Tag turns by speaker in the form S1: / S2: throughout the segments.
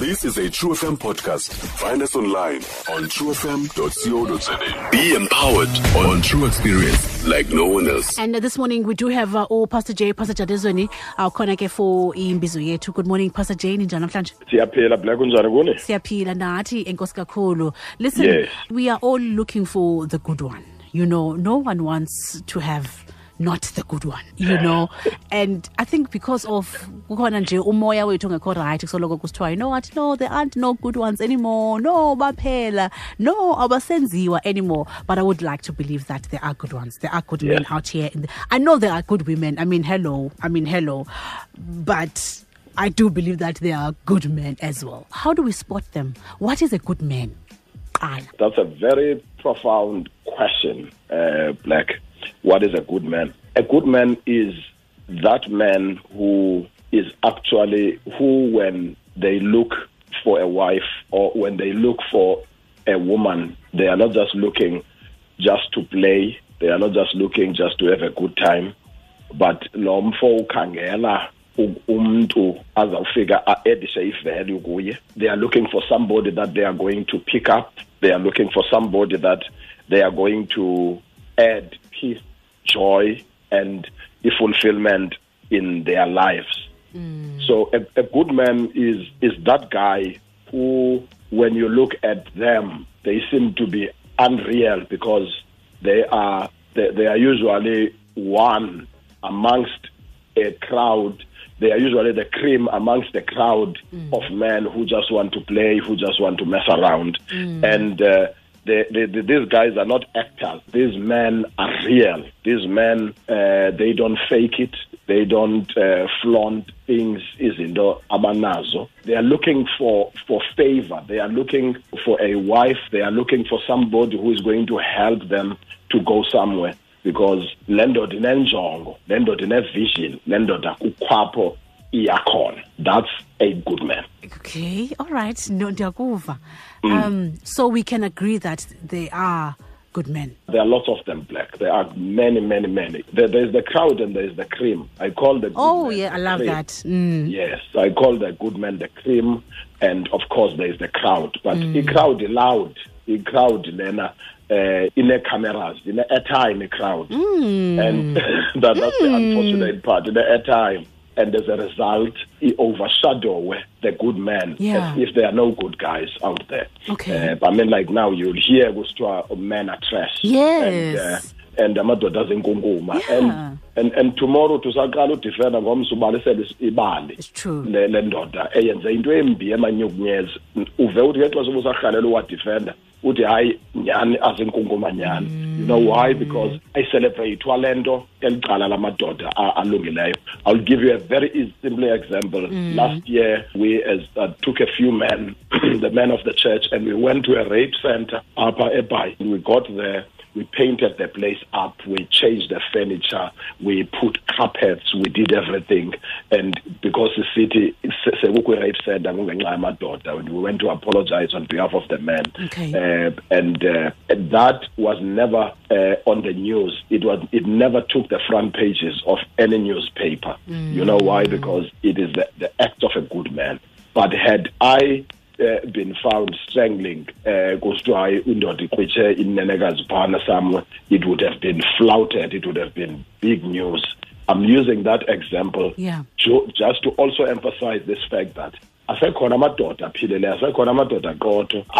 S1: This is a True FM podcast. Find us online on truefm.co.za. Be empowered on True Experience like no one else.
S2: And uh, this morning we do have uh, oh, Pastor J, Pastor Jadezweni, our ke for imbizo yethu. Good morning, Pastor J. Ninjani namhlanje?
S3: siyaphila black kunjani kuni
S2: Siyaphila nathi enkosi kakhulu. Listen,
S3: Yes.
S2: we are all looking for the good one. You know, no one wants to have not the good one, you know. and I think because of kukhona nje umoya wethu ongekho right kusoloko kusithiwa you know what? No there aren't no good ones anymore. No baphela. No abasenziwa anymore. But I would like to believe that there are good ones. There are good men out here the, I know there are good women. I mean hello. I mean hello. But I do believe that there are good men as well. How do we spot them? What is a good man?
S3: That's a very profound question uh, black what is a good man? A good man is that man who is actually who when they look for a wife or when they look for a woman they are not just looking just to play they are not just looking just to have a good time but lo mfo ukhangela azawufika a-edishe ivalue kuye. They are looking for somebody that they are going to pick up. They are looking for somebody that they are going to add peace joy and the fulfillment in their lives mm. so a, a good man is is that guy who, when you look at them, they seem to be unreal because they are they, they are usually one amongst a crowd. They are usually the cream amongst the crowd mm. of men who just want to play, who just want to mess around, mm. and. Uh, they, they, they, these guys are not actors. These men are real. These men, uh, they don't fake it. They don't uh, flaunt things izinto abanazo. They are looking for for favor. They are looking for a wife. They are looking for somebody who is going to help them to go somewhere. Because le ndoda inenjongo, le ndoda ine-vision, le ndoda kukhwapho iyakhona. That's a good man.
S2: Okay, all right. No, ndiyakuva. Um, so we can agree that they are good men.
S3: There are lots of them black. There are many, many, many. There, there's the crowd and there's the cream. I call the good
S2: Oh, yeah, I love
S3: cream.
S2: that. Mm.
S3: Yes, I call the good men the cream, and of course there's the crowd. But
S2: Mm.
S3: the crowd loud, the crowd lena uh, in the cameras, in the airtime crowd,
S2: Mm.
S3: and that, that's the unfortunate part. In the airtime, and as a result, it overshadow the good men
S2: Yeah.
S3: if there are no good guys out there.
S2: Okay.
S3: Uh, but I mean, like now you'll hear kusithiwa men are trash.
S2: Yes.
S3: And, uh, and amadoda azenkunkuma
S2: Yeah.
S3: and and and tomorrow tusaqala udifenda ngomso ubalisele ibali. Le le ndoda eyenze into embi emanyukunyezi. Uve uthi ngexesha ubusarhalela uwadifenda uthi hayi nyhani azenkunkuma nyhani. You know why? Because ayicelebrayithwa le nto eli cala lamadoda alungileyo. I'll give you a very easy, simple example. Last year we as uh, took a few men the men of the church and we went to a rape center apha eBhayi. We got there we painted the place up, we changed the furniture, we put carpets, we did everything. And because the city sekukwi rape kungenxa yamadoda, and we went to apologize on behalf of the men.
S2: Okay.
S3: Uh, and, uh, and that was never uh, on the news. It was it never took the front pages of any newspaper. You know why? Because it is the, the act of a good man. But had I been found strangling uh, kusithiwa hayi indoda iqwitshe inenekazi phana somewhere it would have been flouted it would have been big news i'm using that example
S2: Yeah.
S3: ju- just to also emphasize this fact that asekhona amadoda aphilileyo asekhona amadoda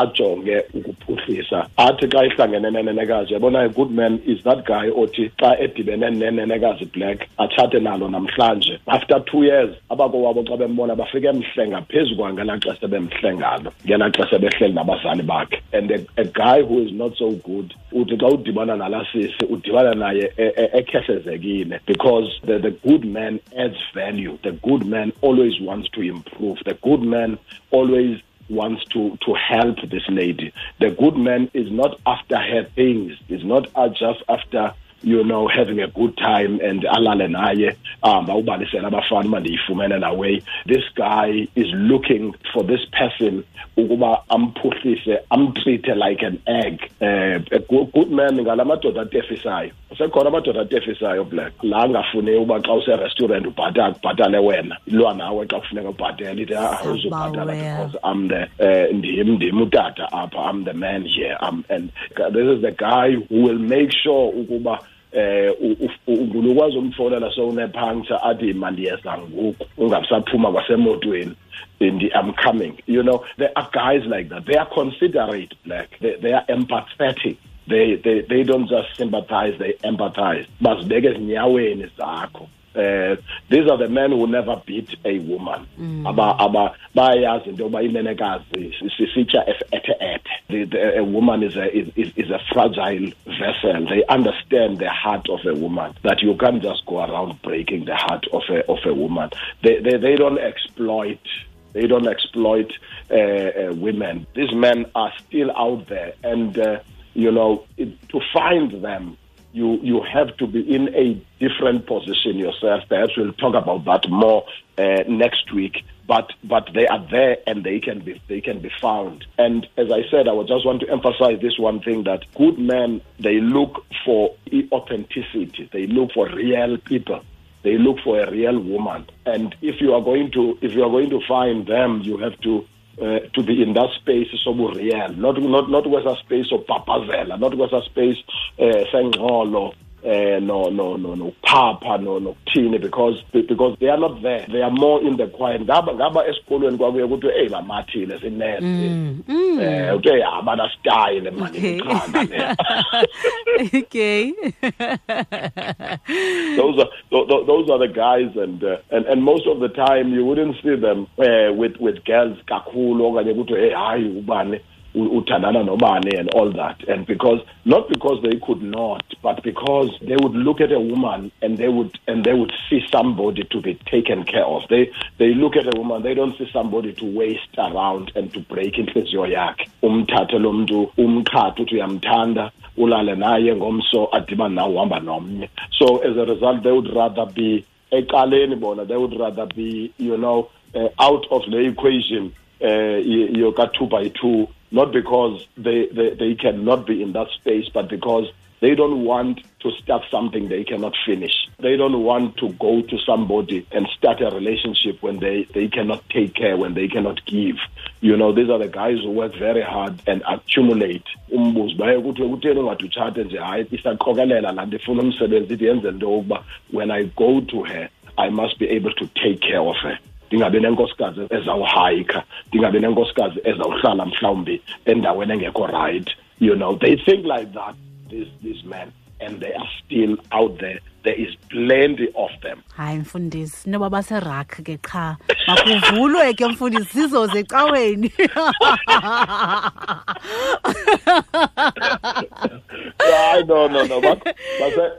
S3: ajonge ukuphuhlisa. Athi xa ihlangene nenenekazi yabona good man is that guy othi xa edibene nenenekazi black athathe nalo namhlanje. After two years abakowabo xa bembona bafike emhlenga phezu kwangelaa xesha bemhlengalo ngelaa xesha behleli nabazali bakhe. And a, a guy who is not so good uthi xa udibana nalaa udibana naye ekhehlezekile because the, the good man adds value. The good man always wants to improve. The good man always wants to to help this lady. The good man is not after her things is not just after you know having a good time and alale naye ahamba ubalisela abafana uma ndiyifumene naway this guy is looking for this person ukuba amphuhlise amtreate like an egg. Uh, a good man ngala madoda atefisayo sekhona amadoda atefisayo black. La angafuni uba xa userestaurant ubhatale wena. Ilwa nawe xa kufuneka ubhatele ithi awuzubhatala because i'm the uh, ndim ndim utata apha. I'm the man here. Um, and this is the guy who will make sure ukuba eh ungulukwazi umfonela so unepuncture athi mandiyeza ngoku ungasaphuma kwasemotweni and I'm coming. You know there are guys like that. They are considerate black. They, they are empathetic they, they they don't just sympathize they empathize. Bazibeke ezinyaweni zakho. Uh, these are the men who never beat a woman. Mm. aba aba bayayazi into yokuba inenekazi sisitya ethe ethe. A woman is a is, is a fragile vessel. They understand the heart of a woman that you can't just go around breaking the heart of a of a woman. They they, they don't exploit they don't exploit uh, uh, women. These men are still out there and uh, you know it, to find them you you have to be in a different position yourself. Perhaps we'll talk about that more uh, next week. But but they are there and they can be they can be found. And as I said, I would just want to emphasize this one thing that good men they look for authenticity. They look for real people. They look for a real woman. And if you are going to if you are going to find them, you have to uh, to be in that space sobureal not not not kwesa space opapazela not kwesa space uh, sengxolo uh, no no no no papa no nokuthini because because they are not there. They are more in the quiet ngaba ngaba esikolweni kwakuye ukuthi hey bamathile sinese uthe yabana style manje ikhanda
S2: okay.
S3: Those are those are the guys and uh, and and most of the time you wouldn't see them uh, with with girls kakhulu okanye ukuthi hey hayi ubani uthandana nobani and all that. And because not because they could not but because they would look at a woman and they would and they would see somebody to be taken care of. They they look at a woman they don't see somebody to waste around and to break inhliziyo yakhe. Umthathe lo muntu umqhathe uthi uyamthanda ulale naye ngomso adibane nawe uhamba nomnye. So as a result they would rather be ecaleni bona they would rather be you know uh, out of the equation uh, yoka two by two not because they, they, they cannot be in that space, but because they don't want to start something they cannot finish. They don't want to go to somebody and start a relationship when they, they cannot take care, when they cannot give. You know, these are the guys who work very hard and accumulate. when i go to her i must be able to take care of her ndingabe nenkosikazi ezawuhayikha ndingabe nenkosikazi ezawuhlala mhlawumbi endaweni engekho right. You know they think like that this this men and they are still out there. There is plenty of them.
S2: Hayi mfundisi noba baserak ke qha makuvulwe ke mfundisi zizoze ecaweni
S3: hayi no no no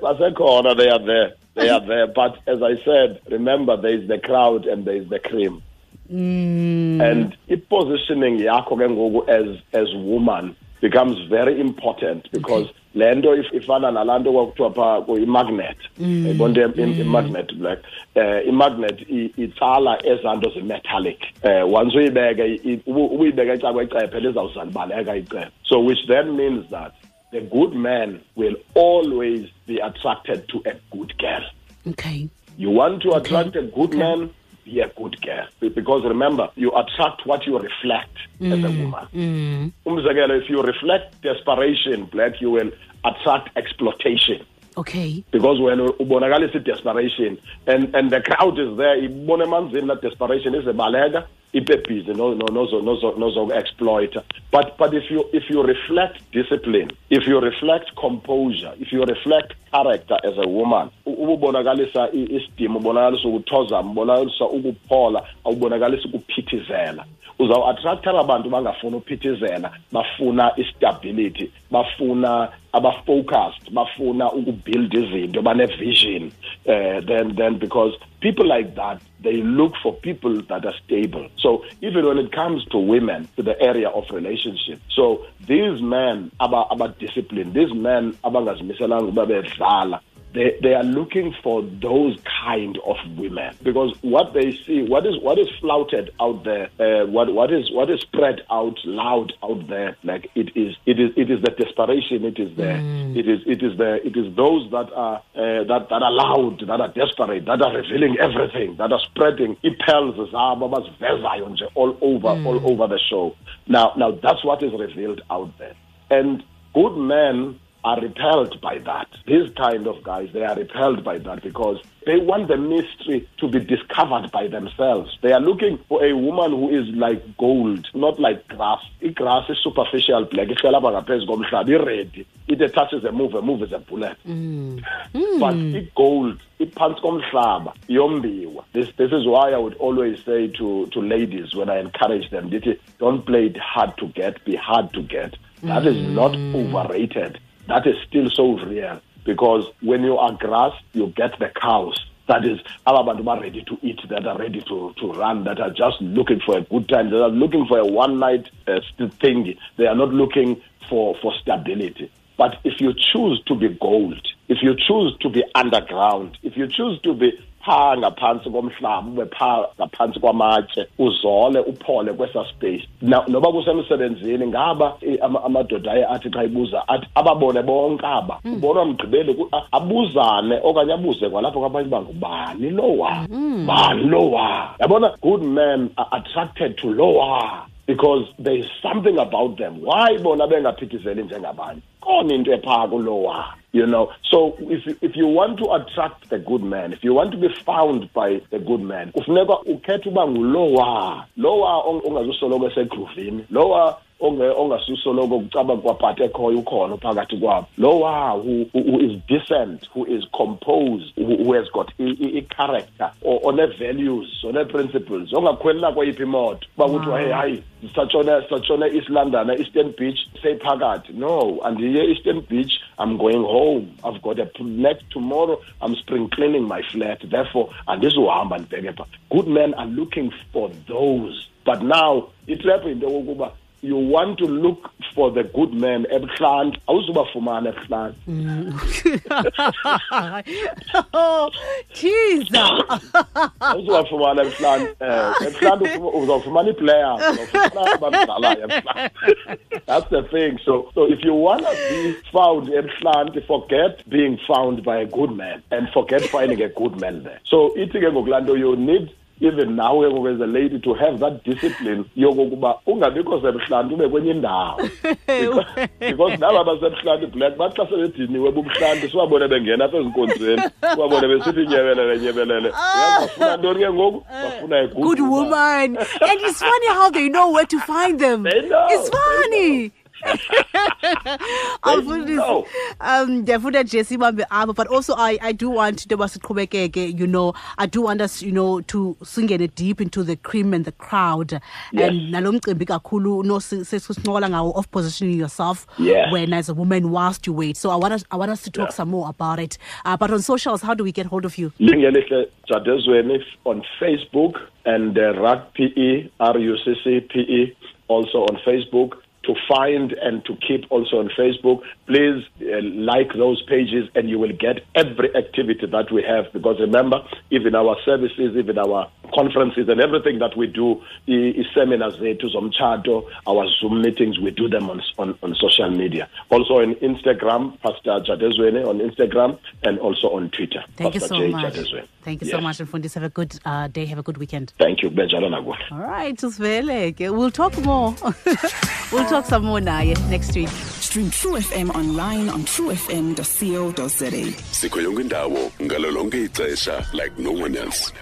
S3: basekhona they are there they are there. But as I said, remember there is the crowd and there is the cream. Mm. And i-positioning yakho ke ngoku as as woman becomes very important because okay. le nto ifana nalaa nto kwakuthiwa phaa i-magnet mm. mm. i-magnet black um i-magnet itsala ezaa nto zi-metallic um once uyibeke ubuyibeke ecakwecephe lizawuzalibaleka icephe so which then means that the good man will always be attracted to a good girl.
S2: Okay.
S3: You want to attract a good okay. man, be a good girl. Because remember, you attract what you reflect mm. as a mm, woman. Mm. If you reflect desperation, black, you will attract exploitation.
S2: Okay.
S3: Because when ubonakalisa desperation and and the crowd is there, ibone emanzini la desperation is a balega ibe nozoku-exploita no no no no no exploit. But but if you if you reflect discipline if you reflect composure if you reflect character as a woman ububonakalisa isidima ubonakalisa ukuthozama ubonakalisa ukuphola awubonakalisa ukuphithizela uzawuattract abantu bangafuni uphithizela bafuna istability bafuna aba-focused bafuna ukubuild izinto bane-vision uh, then, then because people like that they look for people that are stable. So even when it comes to women to the area of relationship so these men aba- aba-disciplined these men abangazimiselanga uba bedlala they, they are looking for those kind of women. Because what they see, what is what is flouted out there, uh, what what is what is spread out loud out there, like it is it is it is the desperation, it is the it is it is the it is those that are uh, that that are loud, that are desperate, that are revealing everything, that are spreading ipels all over all over the show. Now now that's what is revealed out there, and good men are repelled by that. These kind of guys, they are repelled by that because they want the mystery to be discovered by themselves. They are looking for a woman who is like gold, not like grass. Grass is superficial black, ihlala apha ngaphezu komhlaba, i-ready. It touches a move, a move is a bullet. Mm. But mm. i-gold, iphantsi komhlaba, yombiwa. This, this is why I would always say to, to ladies when I encourage them, don't play it hard to get, be hard to get. That is not mm. overrated. That is still so real because when you are grass, you get the cows. That is, aba bantu are ready to eat, that are ready to, to run, that are just looking for a good time, that are looking for a one night uh, thing. They are not looking for, for stability. But if you choose to be gold, if you choose to be underground, if you choose to be phaa ngaphansi komhlaba ube phaa ngaphansi kwamatshe uzole uphole kwesa space. Noba kusemsebenzini ngaba ama- amadoda aye athi xa ibuza athi ababone bonke aba. Mm. Ubona mgqibeli ku- a- abuzane okanye abuze kwalapho kwabanye uba ngubani lowa? Mm. Bani lowa? Yabona good men are attracted to lowa because there is something about them. Why bona bengaphithizeli njengabanye? Khona into ephaa kulowa you know. So if you, if you want to attract the good man if you want to be found by the good man kufuneka ukhethe uba ngulowa. Lowa ong- ongazusoloko esegruvini lowa ongasusoloko kucaba ekhoyo ukhona phakathi kwabo. Lowa who, is decent who is composed who, who has got i-character one-values one-principles ongakhwelela kweyiphi imoto? Uba kuthiwa hey hayi sisatshone sisatshone east london eastern beach seyiphakathi no andiye eastern beach i'm going home. I've got a next tomorrow. I'm spring cleaning my flat. Therefore andizuhamba ndibheke pha. Good men are looking for those. But now itrap into yokokuba you want to look for the good man ebuhlanti awuzubafumana ebuhlanti.
S2: Oh, teaser.
S3: awuzubafumana ebuhlanti um ebuhlanti ufuma- uzawufumana ii-players uzawufumana abadlalayo ebuhlanti. That's the thing. So so if you want to be found ebuhlanti forget being found by a good man and forget finding a good man there. So ithi ke ngoku laa nto you need even nawe ngoku as a lady to have that discipline yokokuba ungabikho sebuhlanti ube kwenye indawo. Because- naba basebuhlanti black bathi xa sebediniwe bubuhlanti siwabone bengena apha ezinkonzweni siwabone besithi nyebelele nyebelele ah. yazi bafuna ntoni ke ngoku? Eh. Bafuna a
S2: Good woman. And it's funny how they know where to find them.
S3: They know,
S2: Funny. Awufundisi,
S3: know.
S2: um sibambe apha but also I, I do want into yoba siqhubekeke you know i do want us you know to singene deep into the cream and the crowd
S3: Yes.
S2: and nalo mcimbi kakhulu no si- sesincokola ngawo of positioning yourself
S3: Yes.
S2: when as a woman whilst you wait so i want us, I want us to talk
S3: Yeah.
S2: some more about it uh, but on socials how do we get hold of you
S3: on facebook and uh, ruc pe r-u-c-c p-e also on facebook to find and to keep also on facebook. Please uh, like those pages and you will get every activity that we have. Because remember even our services even our conferences and everything that we do i- i-seminars zethu zomtshato our zoom meetings we do them on, on, on social media. Also on instagram pastor jadezweni on instagram and also on twitter
S2: thank
S3: pastor
S2: you so
S3: J.
S2: much.
S3: Jadezweni.
S2: thank you so
S3: Yes.
S2: much mfundisi. Have a good uh, day. Have a good weekend.
S3: Thank you.
S2: All right we'll talk more. We'll talk some more naye next week
S4: Stream True FM online on truefm.co.za.
S1: sikho yonke indawo ngalo ixesha like no one else